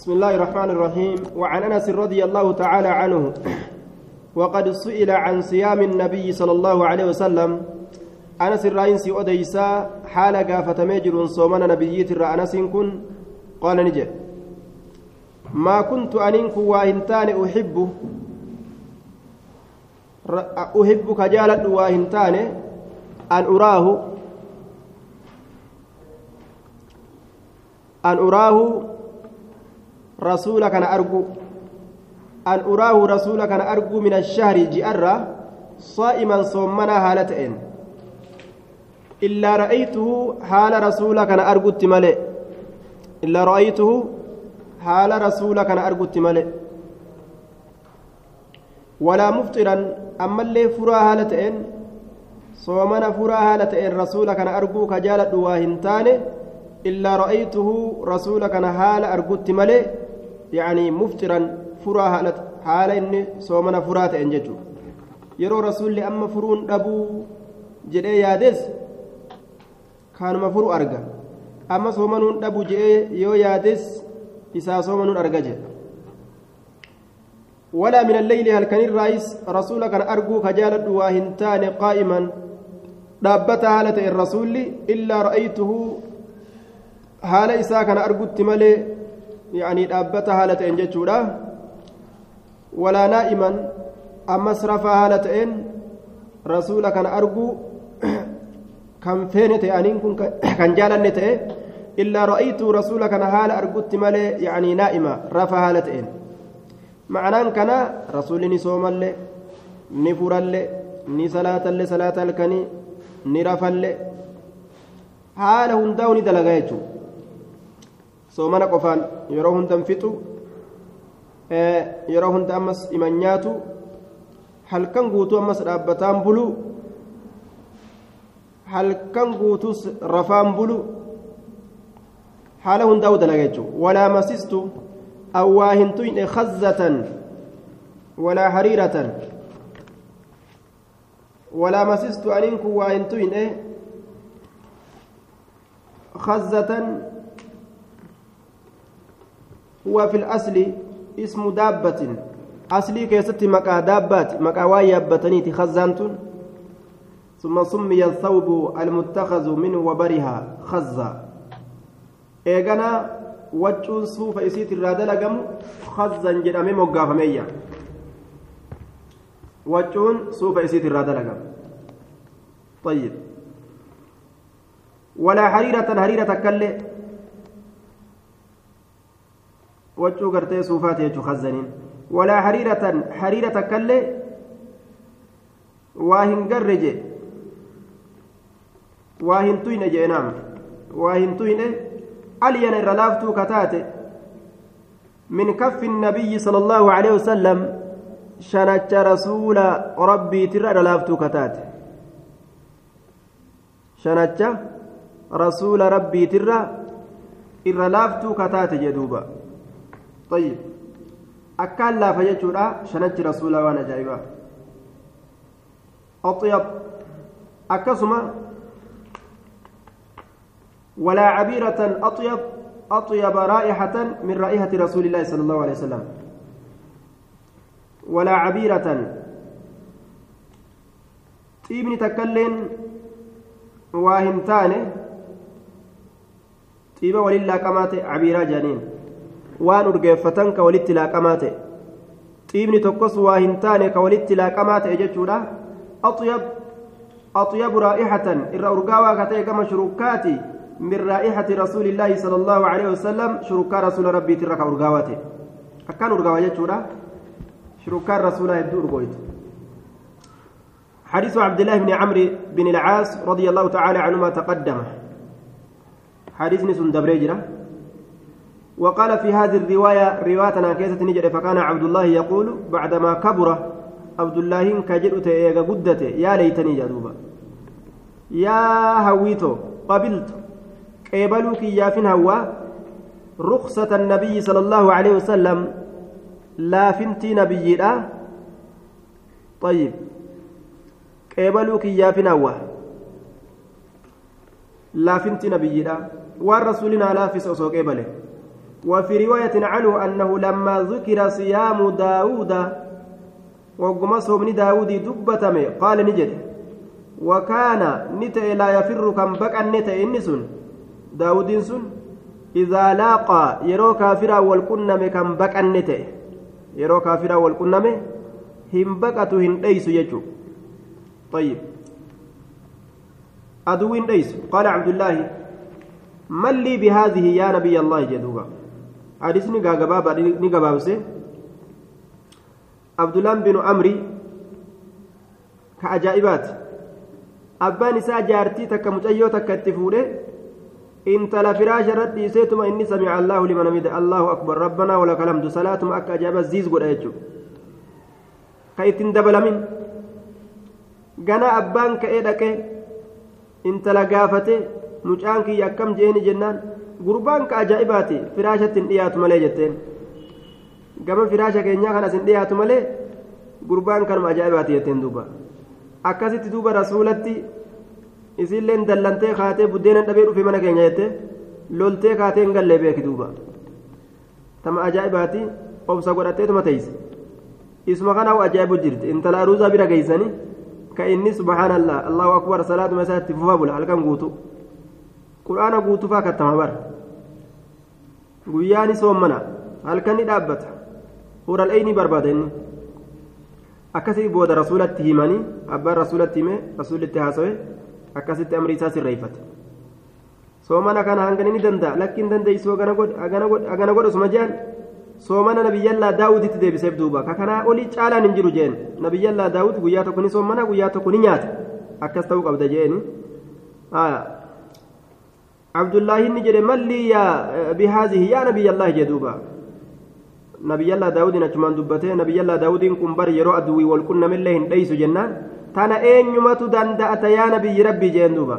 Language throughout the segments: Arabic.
بسم الله الرحمن الرحيم. وعن أنس رضي الله تعالى عنه وقد سئل عن صيام النبي صلى الله عليه وسلم. أنس الرئيس أوديسا حال قافة ميجر صومنا نبييت أنس كن قال نجي. ما كنت انك واهنتان أحب أحب كجالت واهنتان أن أراه an uraahu rasuula kana argu an uraahu rasuula kana argu min ashahri ji'arra saa'iman soommanaa haala ta'een illaa ra'aytuhu haala rasuula kana argutti male illaa ra'aytuhu haala rasuula kana argutti male walaa mufxiran ammallee furaa haala ta'een soomana furaa haala ta'een rasuula kana arguu ka jaaladhu waa hin taane illaa ra'aytuhu haala muftiran furaa haala inni soomana furaa ta'en jechuudha yeroo rasuulli amma furuun dhabuu jedhee yaades kaanuma furu arga amma soomanuun dhabu jedhee yoo yaades isaa soomanuun arga jedha ولا من الليل هل كان الرئيس رسول كان أرجو كجالد واهنتان قائما دابت هالة الرسول إلا رأيته haala isaa kana argutti ammas rafaa haala ta'een rasuula kana arguu kan feene ta'e aniin kun kan jaalanne ta'e illaa ra'aytu rasuula kana haala argutti malee yaanii naa'ima rafaa haala ta'een ma'anaan kana rasuulli ni soomalle ni furalle ni salaatalle salaata halkanii ni rafalle haala hundaa'u ni dalagaa jechuudha soomana qofaan yeroo hundan fixu yeroo hunda ammas iman nyaatu halkan guutuu ammas dhaabbataan bulu halkan guutus rafaan bulu haala hundaa'u dalaga jechuudha walaa masistu awwaa hin tuyne khazzatan walaa hariiratan walaa masistu aniin kun waa hin tuyne khazzatan هو في الأصل اسم دابة. أصلي كيست مكا دابات مكا وايابتني تخزانتون ثم سمي الثوب المتخذ منه وبرها خزا. إيغانا وجهون صوف إسيت الرادة لقم خزا جرامي مقافة ميا وجهون صوف إسيت الرادة لقم طيب. ولا حريرة حريرة كله hariiratan hariira takkallee waa hin garre je waa hin tuyne jee naam waa hin tuyne alyana irra laaftuu kataate من كف النبي صلى الله عليه وسلم شنت رسول ربي ترى لافتو كتات شنت رسول ربي ترى إر لافتو كتات جدوبا طيب. أكان لا فجتشورا شنت رسول وأنا جايبا. أطيب. أكسما ولا عبيرة أطيب. أطيب رائحة من رائحة رسول الله صلى الله عليه وسلم. ولا عبيرة. طيبني تكلن واهنتانه طيبة ولله كمات عبيرة جانين. Waan urgeeffatan ka walitti laaqamaa ta'e. Xiibni tokkos waa hin taane ka walitti laaqamaa ta'e jechuudha. أطيب رائحة إر أرقاوا كتئ كما شركاتي من رائحة رسول الله صلى الله عليه وسلم شركا رسول ربي ترك أرقاواتي أكان أرقاوا جتشورا شركا رسول يبدو أرقويت حديث عبد الله بن عمرو بن العاص رضي الله تعالى عنهما تقدم حديث نسون دبريجرة وقال في هذه الرواية روايتنا كيسة نجد فكان عبد الله يقول بعدما كبر عبد الله كجرؤت إيغا يا ليتني جدوبا. يا هويتو قبلت قبلوك يا فين هوا؟ رخصة النبي صلى الله عليه وسلم. لا فنتي نبي لا. طيب. قبلوك يا فين هوا؟ لا فنتي نبي لا. والرسولنا لا في سوسو قبله وفي رواية عنه أنه لما ذكر صيام داود وقم صومني داود دبتم قال نجد وكان نتئ لا يفر كم بقى نتئ إنسن داود سن إذا لاقى يرو كافرا والكنم كم بقى نتئ يرو كافرا والكنم هم بقى هن ليس يجو. طيب. أدوين ليس. قال عبد الله من لي بهذه يا نبي الله جدوبا hadisni gaagabaabaa ni gabaabse abdulaan binu amri ka ajaa'ibaati abbaan isaa jaartii takka mucayyoo takka itti fuudhe. Intala firaasha irratti dhiiseetuma inni samica allaahu liman hamida. Allahu akbar. Rabbanaa walaka lamdu salaatuma akka ajaa'iba ziiz godha jechuu ka ittiin dabalamin. Gana abbaan ka'ee dhaqe intala gaafate mucaan kiyya akkam jeeni jennaan. Gurbaan ka ajaa'ibaati firaashatti hin dhiyaatu malee jetteen gama firaasha keenyaa kanas hin dhiyaatu malee gurbaan kanuma ajaa'ibaati jetteen duuba akkasitti duuba rasuulatti isiilleen dallantee kaatee buddeena dhabee dhufe mana keenya jette loltee kaatee hin gallee beeki duuba tama ajaa'ibaati obsa godhatteetuma teeyse isuma kanaa'u ajaa'ibu jirti intala aruuzaa bira geeysanii ka inni subhaanallah allahu akbar salaatuma isaatti fufa bula halkan guutu qur'aana guutufaa kattama bara guyyaani soommana halkanni dhaabbata hural eyni barbaada inni akkasii booda rasuulatti himanii abbaan rasuulatti hime rasuulitti haasawe akkasitti amri isaa sirreeffate soomana kana hangani ni danda'a lakkiin dandeeysu agana godhusuma jean soomana nabiyyallaa daawuditti deebiseef duuba ka kanaa olii caalaan hin jiru jeen nabiyyallaa daawud guyyaa tokko ni soomana guyyaa tokko ni nyaata akkas ta'uu qabda jeeni abdullaahi inni jedhe mallii yaa bihaazihi yaa nabiyyallaahi jee duuba nabiyyallaa daawudiin achumaan dubbatee nabiyyallaa daawudiin kun bar yeroo aduwwii wal qunnamillee hin dheeysu jennaan tana eenyumatu danda'ata yaa nabiyyi rabbii jeen duuba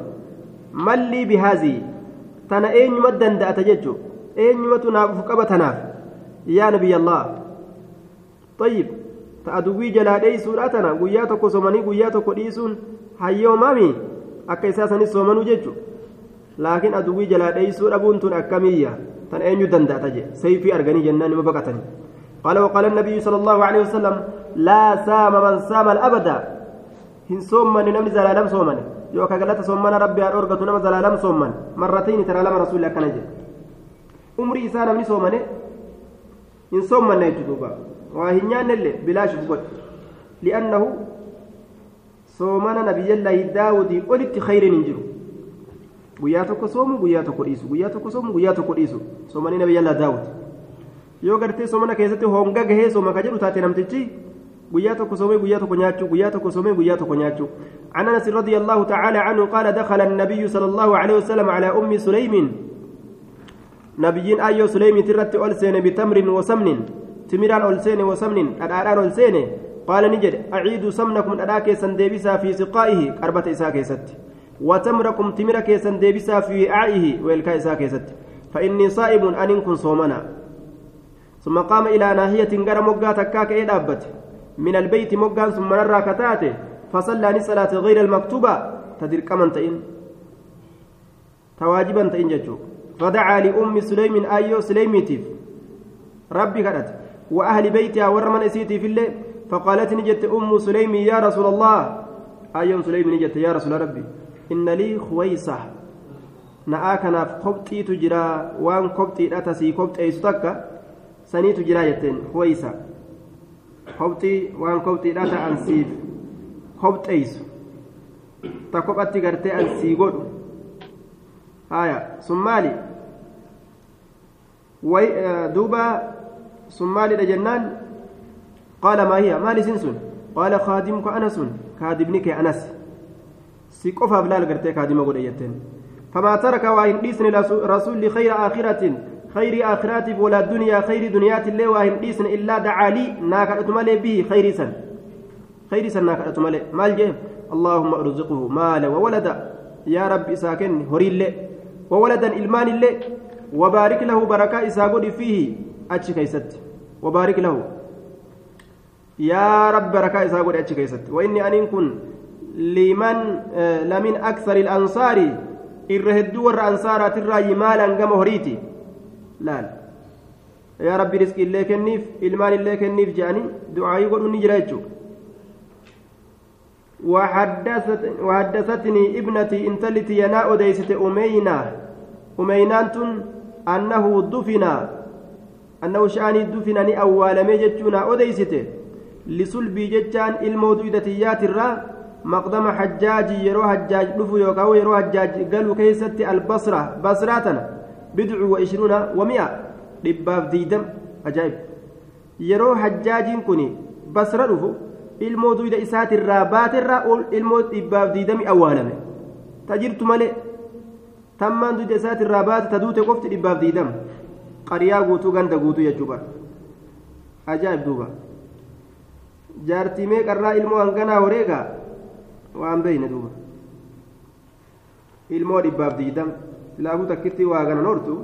mallii bihaazii tana eenyumat danda'ata jechu eenyumatu naaf uf qaba tanaaf yaa nabiyya allah طيب تأدوي جلا ديسون أتنا قويا تكو سومني قويا تكو ديسون hayyoo maami akka isaa sanis soomanuu jechu laakiin aduwwii jalaa dheeysuu dhabuun tun akkamiyya tan eenyu danda'ata je sayfii arganii jennaan nima baqatanii قال وقال النبي صلى الله عليه وسلم لا سام من سام hin soommanni namni zalaalam soomane yookaan galata soommana rabbi haa dhorgatu nama zalaalam soomman marratiin tara lama rasuulli akkana jedhe umrii isaa namni soomane hin soommanne jechuudha waa hin nyaannellee bilaashuuf godhe li'annahu soomana nabiyyallaahi daawudii olitti khayriin hin jiru guyyaa tokko soomu guyyaa tokko dhiisu guyyaa tokko soomu guyyaa tokko dhiisu soomanii nabiyyallaa daawud yoo gartee soomana keessatti honga gahee sooma ka jedhu taate namtichi guyyaa tokko soomee guyyaa tokko nyaachuu guyyaa tokko soomee guyyaa tokko nyaachuu عن انس رضي الله تعالى عنه قال دخل النبي صلى الله عليه وسلم على ام سليم نبيين ايو سليم ترت اولسين بتمر وسمن تمران اولسين وسمن اداران اولسين قال نجد اعيد سمنكم اداك سنديبسا في سقائه قربة اساك ست وتمركم تمرك سنديبسا في وعائه ويلكا إساك ست فإني صائم أن كن صومنا. ثم قام إلى ناحية غير مغا تكاك اي دابت من البيت مغان ثم نرى كتاته. فصلى صلاة غير المكتوبة. تدير كمان تئن. تواجبا تئن جتشو فدعا لأم سليم أيو سليمتيف ربي كانت وأهل بيتها ورمن أسيتي في الليل. فقالت نجت أم سليم يا رسول الله. أيو سليم نجت يا رسول ربي. إن لي خويصة نآكنا في قبطي تجرى وان قبطي أتسي قبطي أيستك سني تجرى يتين خويصة قبطي وان قبطي أتا أنسيف kobxeeysu ta kophatti gartee an sii godhu haya sun maali duuba sun maalidha jennaan qaala maa hiya maal isin sun qaala kaadimuka ana sun kaadibni kee anas si qofaaf laal gartee kaadima godhe jetteen. فما ترك وإن ديسن رسول خير آخرة خير آخرات ولا دنيا خير دنيات الله وإن ديسن إلا دعا لي ناكا أتمالي به خير سن خير سنة كأت مالي مال جيم اللهم ارزقه مالا وولدا يا رب إساكن هري اللي وولدا إلمان اللي وبارك له بركة إساقود فيه أتش كيست وبارك له يا رب بركة إساقود أتش كيست وإني أن كن لمن آه لمن أكثر الأنصار الرهدو والأنصار ترى مالا قم هريتي. لا yaa rabbi riskii illee kenniif ilmaan illee kenniif je'anii du'aayii godhuun ni jira jechuudha وحدثتني ابنتي انتلتي ينا أديست أمينة أمينان أنه دفن أنه شأني دفن أني أول ميجتشونا أديست لسلبي جتشان المودودتيات الرا maqdama hajjaaji yeroo hajjaaj dhufu yookaan yeroo hajjaaj galu keessatti albasra basraa tana bidcu wa ishruuna wa mi'a dhibbaaf diidam ajaa'ib. Yeroo hajjaajiin kun basra dhufu ilmoo duyda isaatirraa baaterraa ilmoo dhibbaaf diidami awwaalame. Ta jirtu malee tammaan duyda isaatirraa baate ta duute qofti dhibbaaf diidama qariyaa guutuu ganda guutuu jechuudha ajaa'ib duuba. Jaartii meeqarraa ilmoo hanganaa horeegaa waan beeyne duuba ilmoo dhibbaaf diidam silaafuu takkitti waa ganan hortu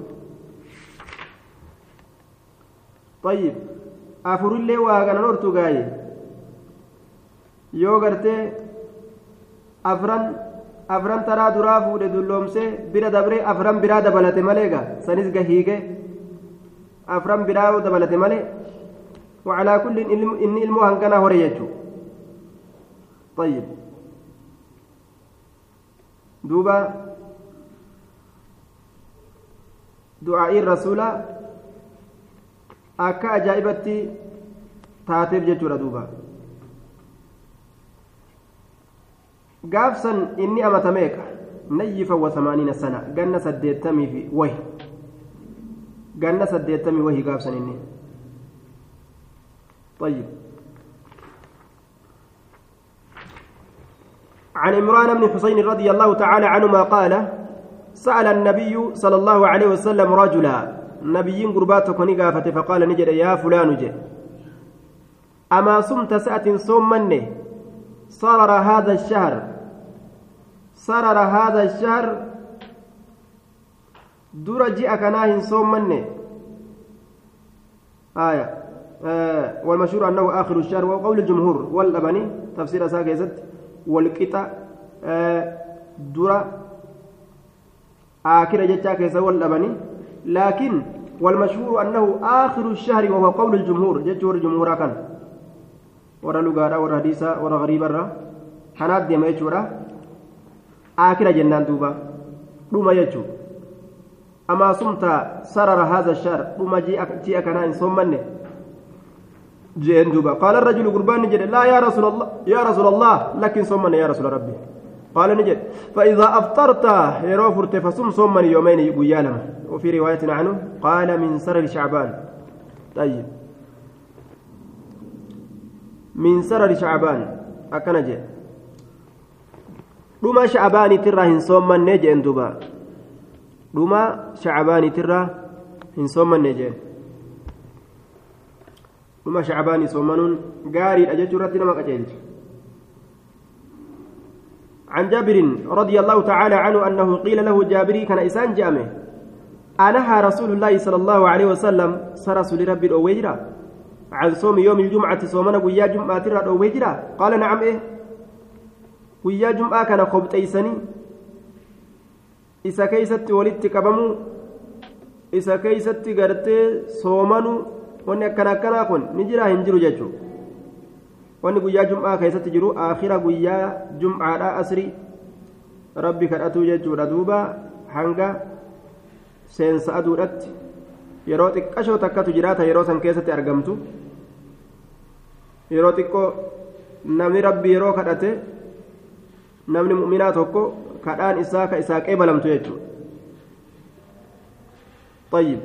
طيب afurullee waa ganan hortu gaaye yoo gartee afran afran taraa duraa fuudhe dulloomsee bira dabree afran biraa dabalate malee gaa sanis gahiige afran biraa dabalate malee وعلى كل إن إلمو هنكنا هريجو طيب دوبا دعاء الرسول akka ajaa'ibatti taateef jechuudha duuba gaafsan inni amata meeqa nayyifa wa samaaniina sana ganna saddeettamii fi wahi ganna saddeettamii wahi gaafsan inni طيب عن عمران بن حسين رضي الله تعالى عنهما قال سأل النبي صلى الله عليه وسلم رجلا نبيين قربات كوني قافته فقال نجد يا فلان جي أما صمت سأة صومني صرر هذا الشهر. صرر هذا الشهر؟ درج أكناه صومني آية. آه والمشهور أنه آخر الشهر وقول الجمهور والأبني تفسير ساكيزت والقطع آه درة آخر جتاك كيسا والأبني لكن والمشهور أنه آخر الشهر وهو قول الجمهور جمهور الجمهور كان ورا لغارا ورا حديثا ورا غريبا حنات ديما يجورا آخر جنان دوبا دوما يجو أما صمت سرر هذا الشهر دوما جي أكنا إن صمني جين دوبا. قال الرجل قربان جد لا يا رسول الله يا رسول الله لكن صمني يا رسول ربي. قال نجد. فإذا أفطرت يرو فرت فصم صوما يومين يقويا لما وفي رواية عنه قال من سرر شعبان. طيب. من سرر شعبان. أكنجي dhuma shacbaanitirraa hin soommanne jeen duba dhuma shacbaanitirraa hin soommanne dhuma shacbaanii soommanuun gaariidha jechuu irratti nama qaceelcha عن جابر رضي الله تعالى عنه أنه قيل له جابري كان إسان جامع أنهى رسول الله صلى الله عليه وسلم سرس لرب الأويجرة عن صوم يوم الجمعة صومنا ويا جمعة الأويجرة قال نعم إيه ويا جمعة كان خبط إيساني إسا كيست ولدت كبمو إسا كيست قرت صومنو وأن كان كان كن نجرا هنجرو جاتشو wanni guyyaa jum'aa keessatti jiru aakhira guyyaa jum'aadha asri rabbi kadhatuu jechuudha duuba hanga seensa aduudhatti yeroo xiqqashoo takkatu jiraata yeroo san keessatti argamtu yeroo xiqqoo namni rabbi yeroo kadhate namni mu'minaa tokko kadhaan isaa ka isaa qeebalamtu jechuudha طيب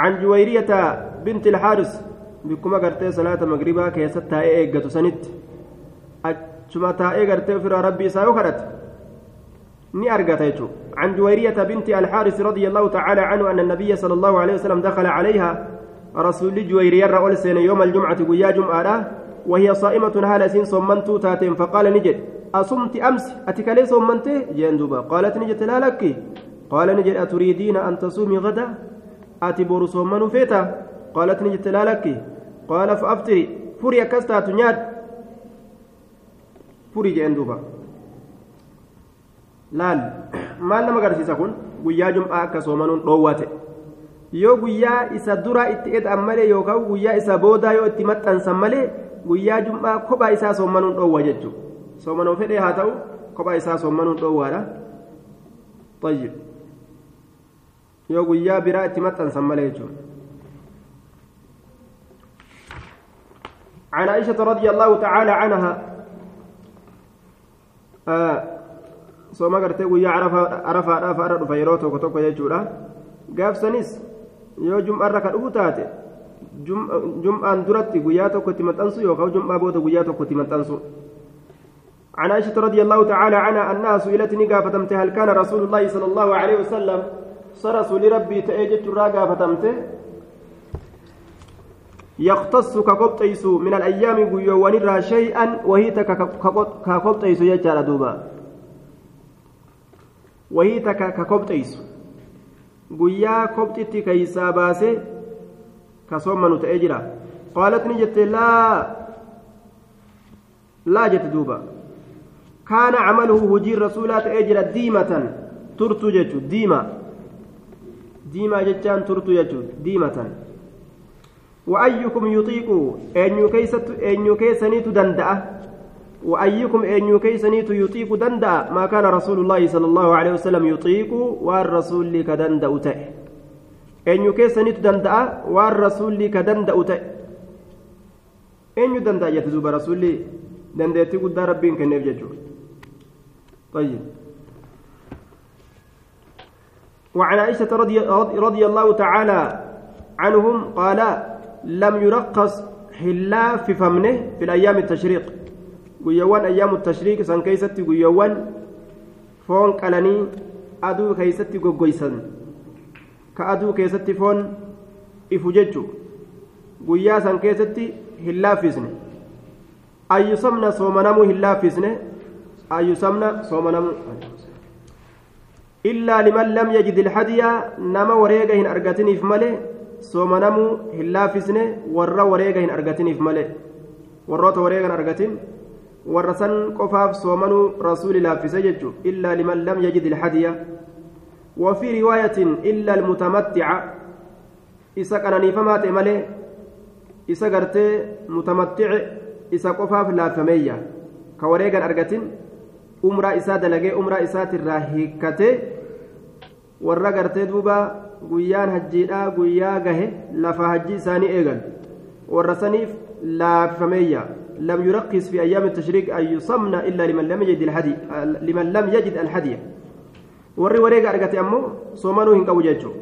عن جويرية بنت gartee salaata magribaa keessatti taa'ee eeggatu sanitti achuma taa'ee gartee ofirraa rabbii isaa yoo kadhate ni argata jechuudha عن جويرية بنت الحارث رضي الله تعالى عنه أن النبي صلى الله عليه وسلم دخل عليها رسول جويرية رأول سنة يوم الجمعة ويا جمعة وهي صائمة هالة سين صمنت تاتين. فقال نجد أصمت أمس؟ أتكلي صمنت جندوبا قالت نجد لا لك. قال نجد أتريدين أن تصومي غدا؟ أتبور صمن فيتا قالت نجت لا لك قال فأفتري فري كستا تنياد فري جين دوبا laal maal nama agarsiisa kun guyyaa jum'aa akka soomanuun dhoowwate yoo guyyaa isa duraa itti ed'an malee yookaan guyyaa isa boodaa yoo itti maxxansan malee guyyaa jum'aa kophaa isaa soommanuun dhoowwa jechuudha soomanoo fedhee haa ta'u kophaa isaa soommanuun dhoowwaadha طيب Yoo guyyaa biraa itti maxxansan malee jechuudha عن عائشة رضي الله تعالى عنها آه sooma gartee guyyaa arafaadhaaf har'a dhufa yeroo tokko tokko jechuudha gaafsanis yoo jum'arra ka dhufu taate jum'aan duratti guyyaa tokko itti maxxansu yookaan jum'aa booda guyyaa tokko itti maxxansu عن عائشة رضي الله تعالى عنها أنها سئلت نقافتمت هل كان رسول الله صلى الله عليه وسلم صرسوا لربي تأجت الراقة فتمته يختص كقبطيس من الأيام قيوان شيئا وهي يجعل دوبا wayii takka ka kobxeeysu guyyaa kobxitti keeysaa baase ka soomanu ta'ee jira qaalat ni jette laa laa jette duuba kaana camaluhu hujiin rasuulaa ta'ee jira diimatan turtu jechu diima diimaa jechaan turtu jechu diimatan أن يكيست أن يكيسنيت دندأة؟ وأيكم أن يكيسنيت يطيق دندا ما كان رسول الله صلى الله عليه وسلم يطيق والرسول لك دندأ أتئ أن يكيسنيت دندا والرسول لك دندأ أتئ أن يدندا يتزوب رسولي دندا يتقود ربين كنف طيب. وعن عائشة رضي, رضي الله تعالى عنهم قال لم يرقص حلا في فمنه في الأيام التشريق guyyoowwan ayyaamu tashriiq san keeysatti guyyoowwan foon qalanii aduu keeysatti goggoysan ka aduu keessatti foon ifu jechu guyyaa san keessatti hin laaffisne ayyusamna soomanamuu hin laaffisne ayyusamna soomanamuu illaa liman lam yajid ilhadiya nama wareega hin argatiniif male soomanamuu hin laaffisne warra wareega hin argatiniif male warroota wareegan argatin warra san qofaaf soomanuu rasuuli laaffise jechu illaa liman lam yajid ilhadiya وفي رواية إلا المتمتع إسا قنانيفما تمالي إسا قرتي متمتع إسا قفاف لا فمية كوريغا أرغتين أمرا إسا دلقي أمرا إسا تراهيكتي warra gartee duuba guyyaan hajjiidha guyyaa gahe lafa hajji isaanii eegan warra saniif laafifameeyya لم يرقص في أيام التشريق أن يصمن إلا لمن لم يجد الهدي لمن لم يجد الهدي warri wareega argate ammoo soomanuu hin qabu jechuu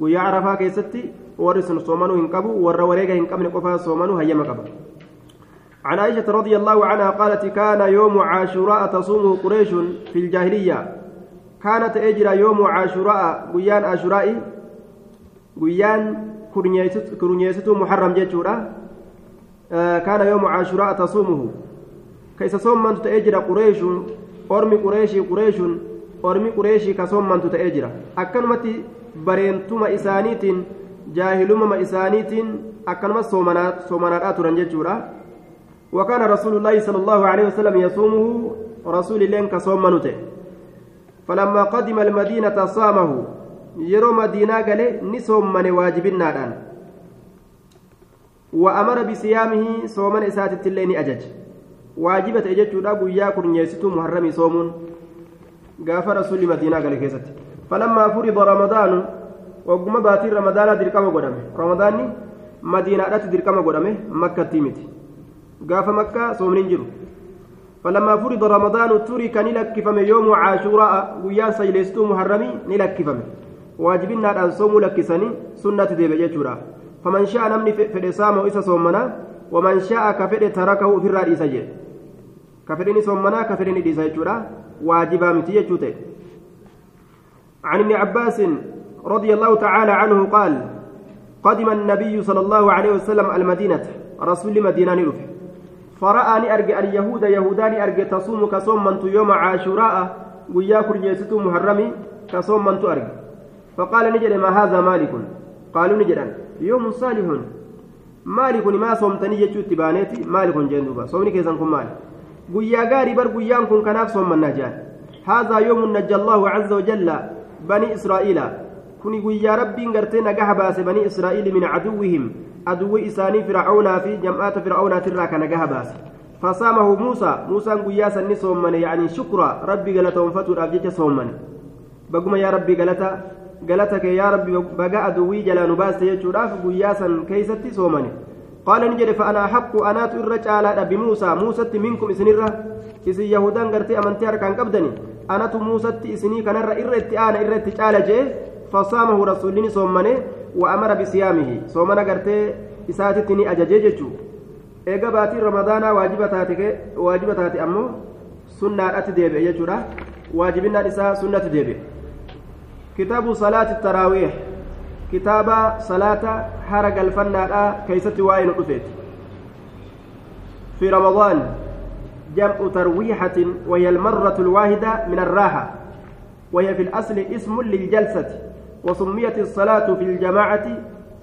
guyyaa arafaa keessatti warri sun soomanuu hin qabu warra wareega hin qabne qofaa soomanuu hayyama qaba عن عائشة رضي الله عنها قالت كان يوم عاشوراء تصومه قريش في الجاهلية. كانت أجرى يوم عاشوراء قيان عاشوراء قيان كرنيست محرم جيتشورا. كان يوم عاشوراء تصومه. كيس صوم من تأجر قريش أرمي قريش قريش أرمي قريش كصوم من تأجر أكنمتي برينتما إسانيتين جاهلوما إسانيتين أكنما صومنات صومنات أتران جيتشورا. وكان رسول الله صلى الله عليه وسلم يصومه رسول الله كصوم من فلما قدم المدينة صامه يرو مدينة قال نصوم من واجبنا الآن وأمر بصيامه صوما إسات الليل أجج. واجبة أجج أبو ياكل يسيتو محرم صوم قاف رسول مدينة قال كيست فلما فرض رمضان وقم باتي رمضان دركما قدامه رمضان مدينة دركما قدامه مكة تيمتي قاف مكة صوم ننجرو فلما فرض رمضان ترك نلكفم يوم عاشوراء ويا سيلستو محرمي نلكفم واجبنا أن صوموا لكسني سنة ديبه جورا فمن شاء نمني فدي سامو إسا صومنا ومن شاء كفدي تركه في الرئيس جي كفدني صومنا كفدني ديسا جورا واجبا متي جوته عن ابن عباس رضي الله تعالى عنه قال قدم النبي صلى الله عليه وسلم المدينة رسول مدينة نرفه فرآني أرجع اليهود يهوداني أرجع تصوم كصوم من يوم عاشوراء ويا كرجيستو محرمي كصوم من أرجع فقال نجد ما هذا مالك؟ قالوا نجدا يوم صالح. مالك ما صومتني جتشوت بانيتي مالك جندوبا صومني كيزان كن مالك ويا غاري بر ويان كن كناف صوم من نجان هذا يوم نجى الله عز وجل بني إسرائيل. guyyaa rabbiin gartee nagaha baase banii israa'iili min caduwwihim aduwwi isaanii fircaunaa fi jam'aata fircaunaatirraa ka nagaha baase fasaamahu muusaa muusaan guyyaa sanni soommane yacanii shukra rabbi galatoonfatuudhaaf jecha soommane baguma yaa rabbi galata galata kee yaa rabbi baga aduwwii jalaa nu baaste jechuudhaaf guyyaa san keeysatti soomane qaala ni jedhe fa'ana haqqu anaatu irra caalaadha bimuusaa muusatti minkum isinirra isin yahudaan gartee amantii harkaan qabdani anatu muusatti isinii kanarra irra itti aana irra itti caala jee fasaamahu rasuulli soomane وأمر بصيامه. صومنا قرتي إساتتني أججي جتشو إيجا باتي رمضان واجبة تاتي واجبة تاتي أمو سنة أتديبي يجورا واجبنا نساء سنة تديبي كتاب صلاة التراويح. كتاب صلاة حرق الفنة كيست واين أفيت في رمضان جمع ترويحة وهي المرة الواحدة من الراحة. وهي في الأصل اسم للجلسة. وسميت الصلاة في الجماعة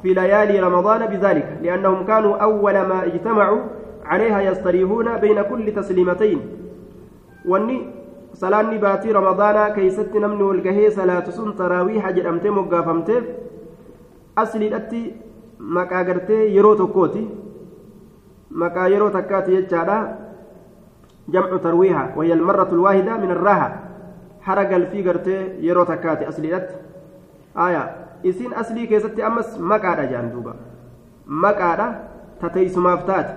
في ليالي رمضان بذلك لأنهم كانوا أول ما اجتمعوا عليها يستريحون بين كل تسليمتين. واني صلاة باتي رمضان كيست نمن والقهي صلاة سن تراويح جرمت مقافمت أصلي أتي مكا قرتي يرو تكوتي. مكا يرو تكاتي جمع ترويها وهي المرة الواحدة من الراحة. حرق الفي قرتي يرو تكاتي أصلي أتي aya isin aslii keessatti ammas maqaadha jedhan duuba maqaadha ta teeysumaaf taate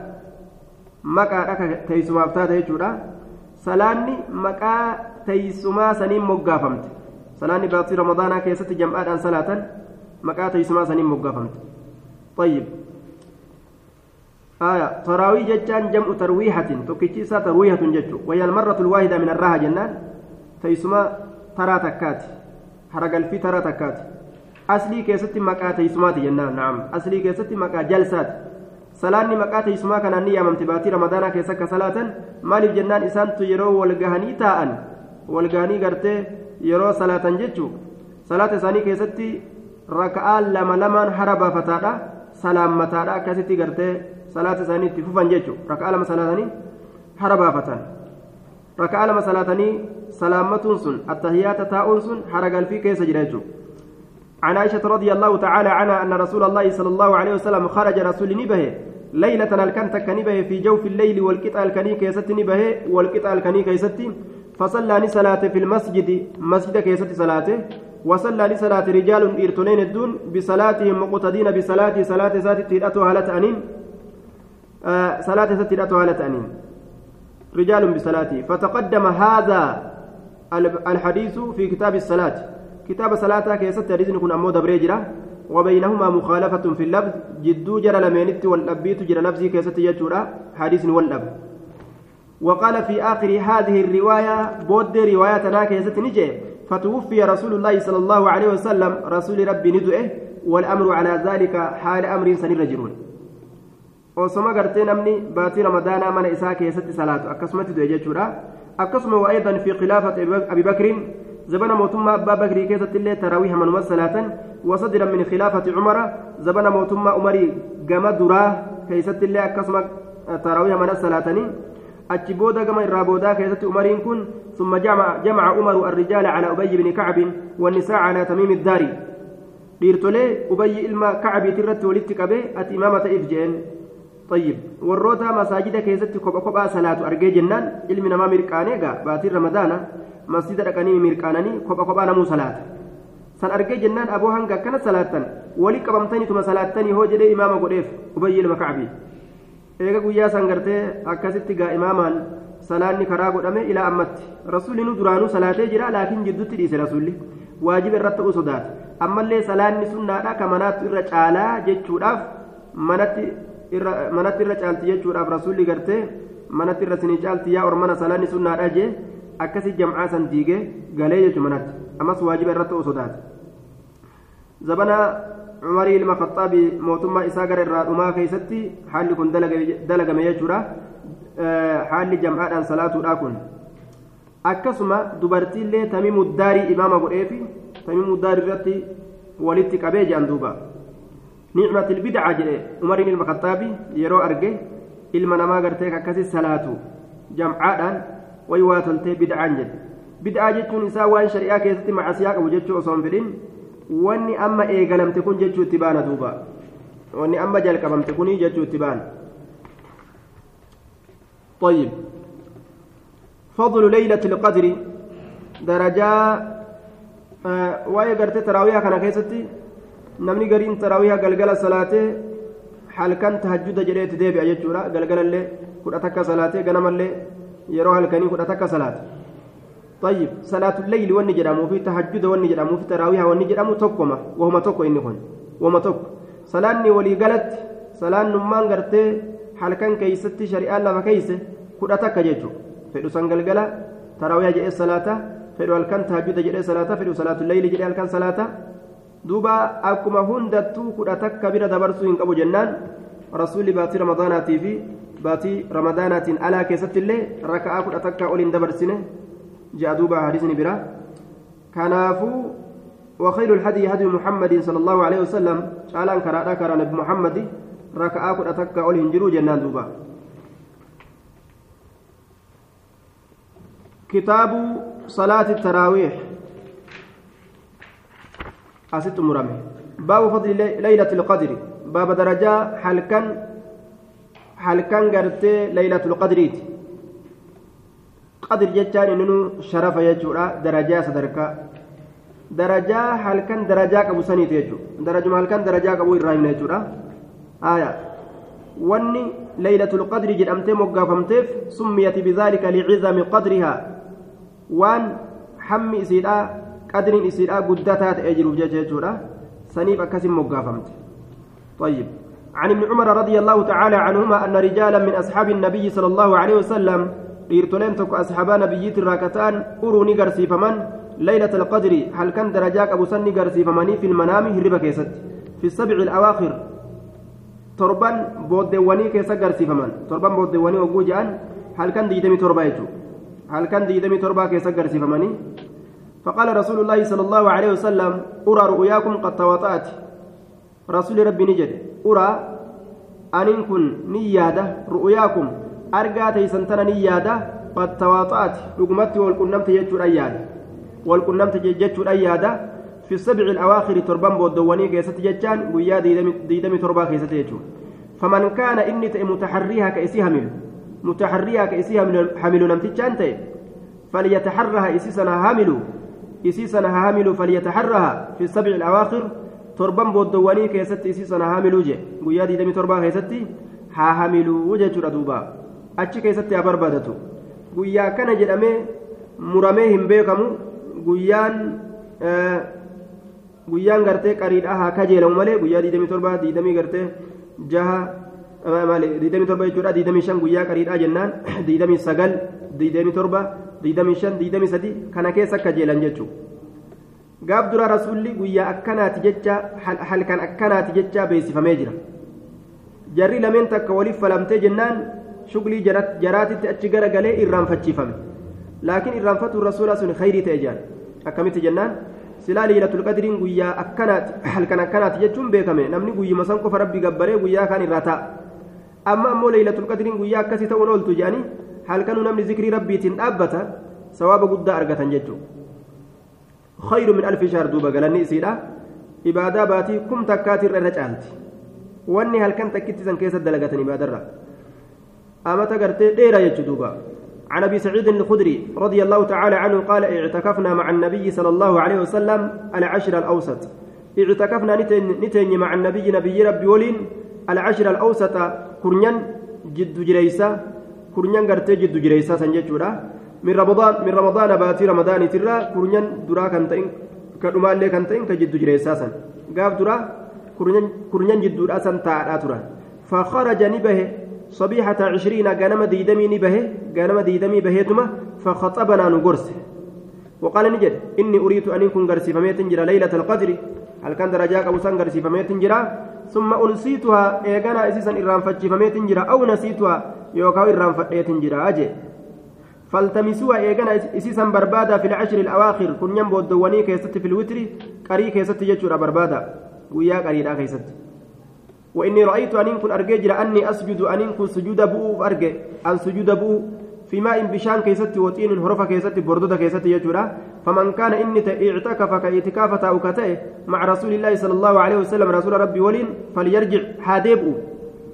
maqaadha teeysumaaf taate jechuudha salaanni maqaa teeysumaa saniin moggaafamte salaanni baatii ramadaanaa keessatti jam'aadhaan salaatan maqaa teeysumaa saniin moggaafamte طيب آية تراوي جتان جمع ترويحة تكتشي سا ترويحة جتو وهي المرة الواحدة من الراحة جنان تيسما ترى haragalfii taraa takkaati aslii keessatti maqaa teessumaati jennaan naam aslii keessatti maqaa jalsaati salaanni maqaa teessumaa kanaan ni yaamamte baatii ramadaanaa keessa akka salaatan maaliif jennaan isaantu yeroo walgahanii taa'an walgahanii gartee yeroo salaatan jechuu salaata isaanii keessatti raka'aa lama lamaan hara baafataadha salaammataadha akkasitti gartee salaata isaanii itti fufan jechuu raka'aa lama salaatanii hara baafatan raka'aa lama salaatanii سلامة سن التهيات تاء سن حرق في كيس جريجو عن عائشة رضي الله تعالى عنها أن رسول الله صلى الله عليه وسلم خرج رسول نبه ليلة الكنت كنبه في جوف الليل والقطع الكني كيست نبه والقطع الكني كيست فصلى لصلاة في المسجد مسجد كيست صلاته وصلى لصلاة رجال إرتلين الدون بصلاتهم مقتدين بصلاة صلاة ذات تيرأتو هالة أنين آه صلاة ذات تيرأتو هالة أنين. رجال بصلاته. فتقدم هذا الحديث في كتاب الصلاة. كتاب صلاة كيست حديث كن أمو دبريجرة وبينهما مخالفة في اللفظ. جدو جرى لمينت والأبيت جرى لفظي كيست يجورا حديث واللفظ وقال في آخر هذه الرواية بود روايتنا كيست نجي فتوفي رسول الله صلى الله عليه وسلم. رسول ربي ندئه والأمر على ذلك حال أمر سنير رجلون osoma gartee namni baatii ramadaanaa mana isaa keessatti salaatu akkasumatti du'e jechuudha akkasuma waa'eedan fi khilaafati abi bakriin زبنا موتما أبا بكر كيست اللي تراويح من مسلاة وصدرا من خلافة عمر زبنا موتما عمري قام دراه كيست اللي أكسم تراويح من السلاتني أجبودا كما الرابودا كيست عمرين كن ثم جمع جمع عمر الرجال على أبي بن كعب والنساء على تميم الداري kacbiit irratti walitti qabee ati imaama ta'eef jeen طيب warroota masaajida keessatti kopha kophaa salaatu argee jennaan ilmi namaa mirqaanee gaa baatiin ramadaana masjida dhaqanii mirqaananii kopha kophaa namuu salaata san argee jennaan aboo hanga akkana salaattan walii qabamtaniituma salaattanii hoo jedhee imaama godheef ubayyi ilma kacbii eega guyyaa san gartee akkasitti gaa imaamaan salaanni karaa godhame ilaa ammatti rasuulli nu duraanuu salaatee jira laakiin jidduutti dhiise rasuulli waajiba irratti ta'uu sodaata ammallee salaanni sunnaadha ka manaattu irra caalaa jechuudhaaf manatti manatti irra caalti jechuudhaaf rasuulli gartee manatti irra sinii caalti yaa ormana salaanni sunnaadha jee akkasi jam'aa san diigee galee jechu manatti. Ammas waajiba irratti ta'uu sodaata. Zabana cumarii ilma khaxaabii mootummaa isaa gara irraa dhumaa keessatti haalli kun dalagame jechuudha. Haalli jam'aadhaan salaatuudha kun. Akkasuma dubartiillee tamimu daarii imaama godheefi tamimu daarii irratti walitti qabee jedhan duuba نعمة البدعة جري عمر بن الخطاب يرو أرجع إلما نما قرتك أكسي صلاة جمعان ويواتلتي بدعة جد بدعة جتون نساء وان شريعة كيستي مع سياق وجدت أصوم فلين wanni amma eegalamte kun jechuutti baana duuba wanni amma jalqabamte kunii jechuutti baana طيب. فضل ليلة القدر درجة آه واي قرت تراويها كان كيستي قلقل صلاة حال كان تهجد جريت ديبي أججورا قلقل اللي كنت أتكى صلاة قنم اللي يروها الكني كنت أتكى صلاة طيب صلاة الليل واني جرامو في تهجد واني جرامو في تراويها واني جرامو توكما وهما توكو إني هون وهما توكو صلاة ولي قالت صلاة نمان قرت حال كان كيستي شريعة لما كيسه كنت أتكى جيجو fedhu san galgala tarawiyyaa jedhee salaata fedhu halkan tahajjuda jedhee salaata fedhu salaatu leyli jedhee halkan salaata duuba akkuma hundattuu kudha takka bira dabarsuu hin qabu jennaan rasuulli baatii ramadaanaatii fi baatii ramadaanaatiin alaa keessatti illee raka'aa kudha takka ol hin dabarsine ja'a duuba hadisni bira kanaafuu وخير الهدي هدي محمد صلى الله عليه وسلم شالان كرادا كرا نبي محمد ركعة كل أتكا أول هنجرو جنان دوبا كتاب صلاة التراويح أست مرمي باب فضل ليلة القدر. باب درجة حلقا حلقا قرت ليلة القدر. قدر جتان إنه شرف يجورا درجة صدركا درجة حلقا درجة أبو سني تيجو درجة حلقا درجة أبو إبراهيم يجورا. آية. wanni laylatul qadri jedhamtee moggaafamteef summiyati bidaalika liciizami qadrihaa waan hammi isiidha qadriin isiidha guddataa ta'ee jiruuf jechuudha saniif akkasin moggaafamte طيب عن ابن عمر رضي الله تعالى عنهما أن رجالا من أصحاب النبي صلى الله عليه وسلم dhiirtoleen tokko asxaabaa nabiyyiitti irraa kataan uruu ni garsiifaman laylata alqadri halkan darajaa qabu san ni garsiifamanii fi ilmanaami hirriba keessatti fi sabci alawaakhir torban booddeewwanii keessa garsiifaman torban booddeewwanii hogguu jedhan halkan diidamii torba jechuudha halkan diidamii torbaa keessa garsiifamanii فقال رسول الله صلى الله عليه وسلم أرى رؤياكم قد تواطأت رسول ربي نجد أرى أن كن نيادة رؤياكم أرجع تيسنتنا نيادة قد تواطأت رقمت والكنمت يجور أيادة والكنمت يجور أيادة في السبع الأواخر تربان بودواني كيست جتان ويا ديدمي تربا يجور فمن كان إني متحريها كإسي حمل متحريها كإسي حمل نمتجان فليتحرها إسيسنا حامل إسيسنا حامل فليتحرها في السبع الأواخر تربان بودواني كيست إسيسنا حامل وجه ويا ديدمي تربا كيست ها حامل وجه دوبا أتش كيست أبربادتو ويا كان جدامي muramee hin beekamu guyyaan guyyaan gartee qariidha haa kajeelamu malee guyyaa 27 diidamii gartee jaha malee 27 jechuudha 25 guyyaa qariidhaa jennaan 29 27 25 23 kana keessa kajeelan jechuudha gaaf dura rasuulli guyyaa akkanaati jecha halkan akkanaati jecha beeksifamee jira jarri lameen takka waliif falamtee jennaan shuglii jaraatitti achi garagalee irraanfachiifame laakiin irraanfatuun rasuulaa sun khayrii ta'e jaan akkamitti jennaan silaa liilatul qadriin guyyaa akkanaati halkan akkanaati jechuun beekame namni guyyuma san qofa rabbi gabbaree guyyaa kaan irraa ta'a amma ammoo liilatul qadriin guyyaa akkasii ta'uun ooltu jedhanii halkanuu namni zikrii rabbiitiin dhaabbata sawaaba guddaa argatan jechuudha khayru min alfi shahr duuba galanni isiidha ibaadaa baatii kum takkaatirra irra caalti wanni halkan takkitti san keessa dalagatan ibaadarra amata gartee dheeraa jechuudha duuba عن ابي سعيد الخدري رضي الله تعالى عنه قال اعتكفنا مع النبي صلى الله عليه وسلم العشر الاوسط اعتكفنا نتن مع النبي نبي ربي ولين العشر الاوسط كرنيان جد جريسا كرنيان غرتي جد جريسا سنجتورا من رمضان من رمضان باتي رمضان ترى كرنيان درا كنتين كدما اللي كنتين كجد جريسا سن غاف درا كرنيان كرنيان جد درا سن تاعدا ترى فخرج نبه صبيحة عشرين قنم ديدمي نبه قنم ديدمي بهيتما فخطبنا نقرس وقال نجد إني أريد أن يكون قرسي فميت جرى ليلة القدر هل كان درجاك أبو سان قرسي فميت جرى ثم أنسيتها إيقنا إسيسا إرام فتشي فميت جرى أو نسيتها إرام فتشي جرى أجي فالتمسوها إيقنا إسيسا بربادا في العشر الأواخر كن ينبو الدواني كيست في الوتر قري كيست يجور بربادا ويا قري لا كيست وإني رأيت أن كن أرجع أني أسجد أن كن سجود بؤ أرجع أن سجود بؤ في ماء بشان كيست وطين هرفة كيست بردودة كيست يجورا فمن كان إني اعتكف كاعتكافة أو كتئ مع رسول الله صلى الله عليه وسلم رسول ربي ولين فليرجع حاديبه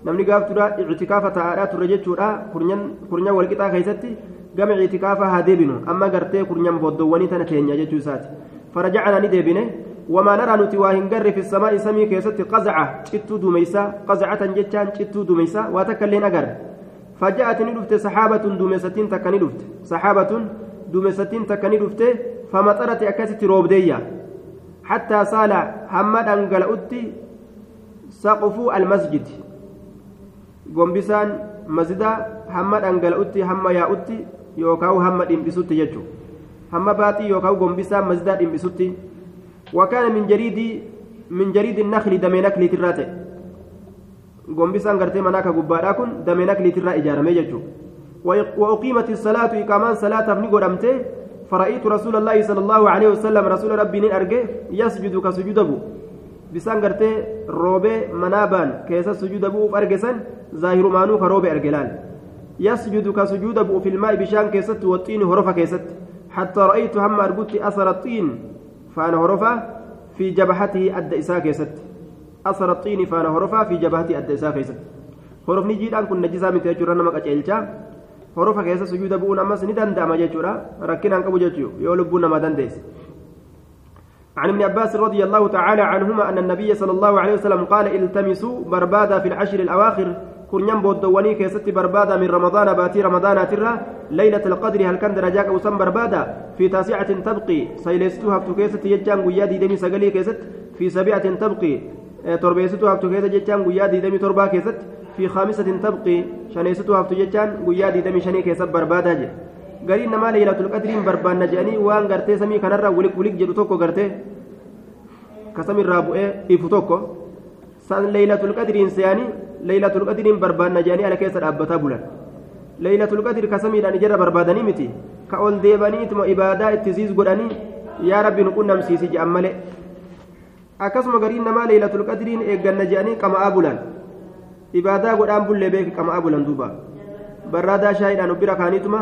namni gaaf turaa ictikaafa ta'aadhaa turre jechuudha kurnyan walqixaa keessatti gama ictikaafa haa deebinu amma gartee kurnyan booddowwanii tana keenya jechuu isaati farajacnaa ni deebine wamaa naraa nuti waa hin garre fi samaa'i samii keessatti qazaca cittuu duumeysaa qazacatan jechaan cittuu duumeysaa waa takka illeen agarre فجاءت ندفت سحابة دومستين تكني دفت سحابة دومستين تكني دفت فمطرت أكست روبدية حتى سال حمد أنقل أتي سقف المسجد gombisaan masjida hamma dhangala'utti hamma yaa'utti yookaan hamma dhimbisutti jechuudha hamma baaxii yookaan gombisaan masjidaa dhimbisutti wakaana min jariidii nakli damee nakliitirraa ta'e gombisaan gartee manaa ka gubbaadhaa kun damee nakliitirraa ijaaramee jechuudha وأقيمت الصلاة إقامان صلاة ابن قدمته فرأيت رسول الله صلى الله عليه وسلم رسول ربي أرجع يسجد كسجود أبو bisaan gartee roobee manaabaan keessa sujuuda bu'uuf argesan zaahirumaanuu ka roobe arge laal yasjudu ka sujuuda bu'u filmaa'i bishaan keessatti waxiini horofa keessatti hattaa ra'aytu hamma argutti asara xiin faana horofa fi jabahatihi adda isaa keessatti asara xiini faana horofaa fi jabahatihi adda isaa keessatti horofni jiidhaan kun najisaa miti jechuudha nama qaceelchaa horofa keessa sujuuda bu'uun ammas ni danda'ama jechuudha rakkinaan qabu jechuu yoo lubbuun namaa dandeesse عن ابن عباس رضي الله تعالى عنهما أن النبي صلى الله عليه وسلم قال التمسوا بربادا في العشر الأواخر. كن ينبو الدواني كيست بربادا من رمضان باتي رمضان ترى. ليلة القدر هل كان درجاك وسم بربادا؟ في تاسعة تبقي. سيلستوها بتكيست يجان قيادي دمي سقلي كيست في سبعة تبقي. تربيستوها بتكيست يجان قيادي دمي تربا كيست في خامسة تبقي. شنيستوها بتجان قيادي دمي شني كيست بربادا جي. Gariin namaa leeylatul qadriin barbaanna jedhanii waan gartee samii kanarraa wulik wulik jedhu tokko gartee ka samiirraa bu'ee ifu tokko san leeylatul qadriin seeyanii leeylatul qadriin barbaanna jedhanii ala keessa dhaabbataa bulan leeylatul qadri ka samiidhaan ijarra barbaadanii miti ka ol deebaniituma ibaadaa itti siis godhanii yaa rabbi nu qunnamsiisi jedhan malee akkasuma gariin namaa leeylatul qadriin eegganna jedhanii qama'aa bulan ibaadaa godhaan bullee beeki qama'aa bulan duuba barraadaa shaayiidhaan ubbira kaaniituma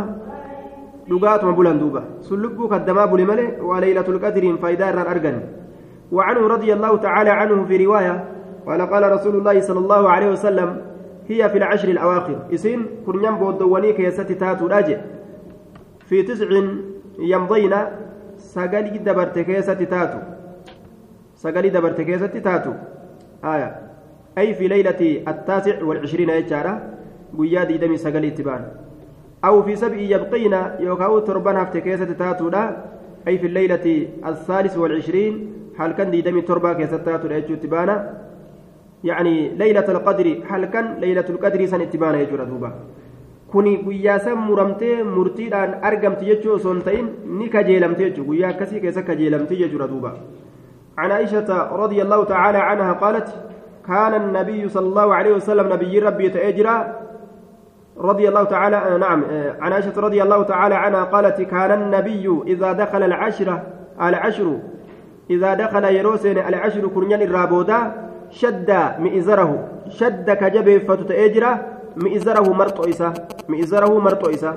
dhugaatuma bulan duuba. Sun lubbuu kaddamaa bule malee waa leeylatul qadriin faayidaa irraan argan وعنه رضي الله تعالى عنه في رواية قال قال رسول الله صلى الله عليه وسلم هي في العشر الأواخر إسين كن بودواني كيستي تاتو راجع في تسع يمضين سقالي دبرت كيستي تاتو سقالي دبرت كيستي تاتو آية أي في ليلة التاسع والعشرين يجارة قيادي دمي سقالي تبان أو في سبع يبقين يوكاو تربان هفتكيسة تاتودا أي في الليلة الثالث والعشرين هل كان دي دمي تربا كيسة تاتودا يجو تبانا؟ يعني ليلة القدر هل كان ليلة القدر سن اتبانا يجو دوبا kuni guyyaa san muramtee murtiidhaan argamti jechuu osoo hin ta'in ni kajeelamte jechuu guyyaa akkasii keessa kajeelamte jechuudha عن عائشة رضي الله تعالى عنها قالت كان النبي صلى الله عليه وسلم نبي ربي تأجرا رضي الله تعالى نعم عن عائشة رضي الله تعالى عنها قالت كان النبي إذا دخل العشرة العشر إذا دخل يروسين العشر كرنيان الرابودا شد مئزره شد كجبه فتتأجرة مئزره مرطو إسا مئزره مرطو إسا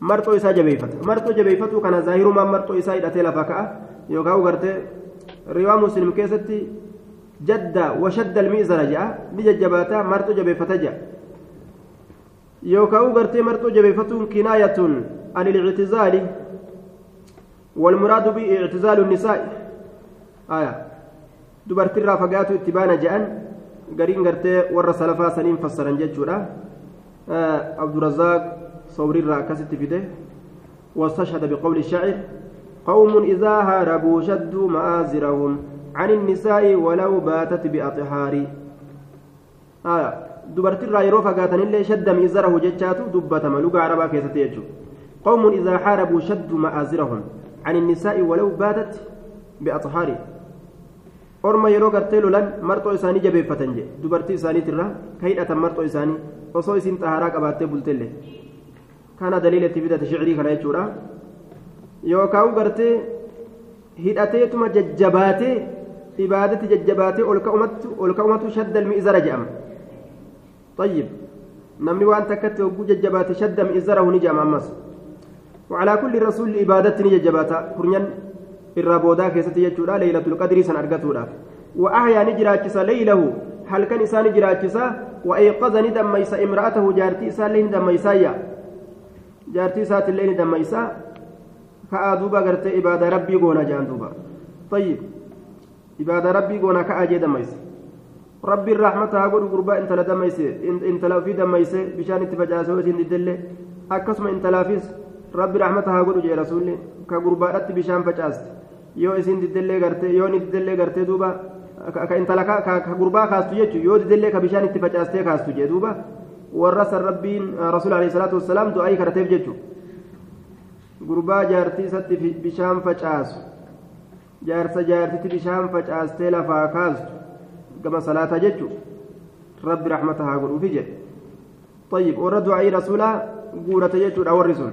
مرطو إسا جبيفت مرطو جبيفت كان ظاهر ما مرطو إسا إذا تلا فكأ يوكاو غرتي رواية مسلم كيستي جد وشد المئزر جاء بججباتا مرطو جبيفت جاء يوكاو غرتي مرتو جبيفتون كناية عن الاعتزال والمراد به اعتزال النساء. آية. دبرتي رافقات اتبانا جأن. قرين غرتي ور سلفا سنين فسرا ججورا آه عبد الرزاق صوري الراكست فيده واستشهد بقول الشاعر قوم إذا هاربوا شدوا مآزرهم عن النساء ولو باتت بأطهار. آية. Dubartirraa yeroo fagaatanillee shadda miizarahu jechaatu dubbatama luga arabaa keessatti jechuudha qawmun idaa xaarabuu shaddu ma'aazirahum عن النساء ولو باتت بأطهار orma yeroo gartee lolan marxoo isaanii jabeeffatan jedhe dubartii isaaniitirra ka hidhatan marxoo isaanii osoo isin xaharaa qabaattee bultelle kana daliila itti fidate shicrii kana jechuudha yookaan gartee hidhateetuma jajjabaatee ibaadatti jajjabaatee ol ka'umatu shadda ilmi izara jedhama طيب namni waan takkatti hogguu jajjabaate shadda mi'izarahu ni jaama ammas وعلى كل رسول إبادة نججباتا كرنيان الرابودا كيستي يجودا ليلة القدر سن أرقتودا. وأحيا نجراجسا ليله هل كان إسان نجراجسا وأيقظ ندم ميسا امرأته جارتي إسان لين دم ميسايا جارتي سات اللين دم ميسا كأدوبا قرت إبادة ربي قونا جاندوبا. طيب إبادة ربي قونا كأجي ميسا هاقول قربا انت لدم ميسا انت لو في دم ميسا بشان اتفجاسه وسين دلة أكسم انت لافيس rabbi rahmata haa godhu jee rasuulli ka gurbaadhatti bishaan facaaste yoo isin diddellee gartee yoo ni diddellee gartee duuba ka intala ka gurbaa kaastu jechuun yoo diddellee ka bishaan itti facaastee kaastu jee duuba warra san rabbiin rasuul alayhi salaatu wassalaam du'aayii kadhateef jechuun gurbaa jaartii isatti bishaan facaasu jaarsa jaartitti bishaan facaastee lafaa kaastu salaataa jechuun rabbi rahmata haa godhuufi jedhe طيب ورد دعاء رسولا قولة يجود أو الرسول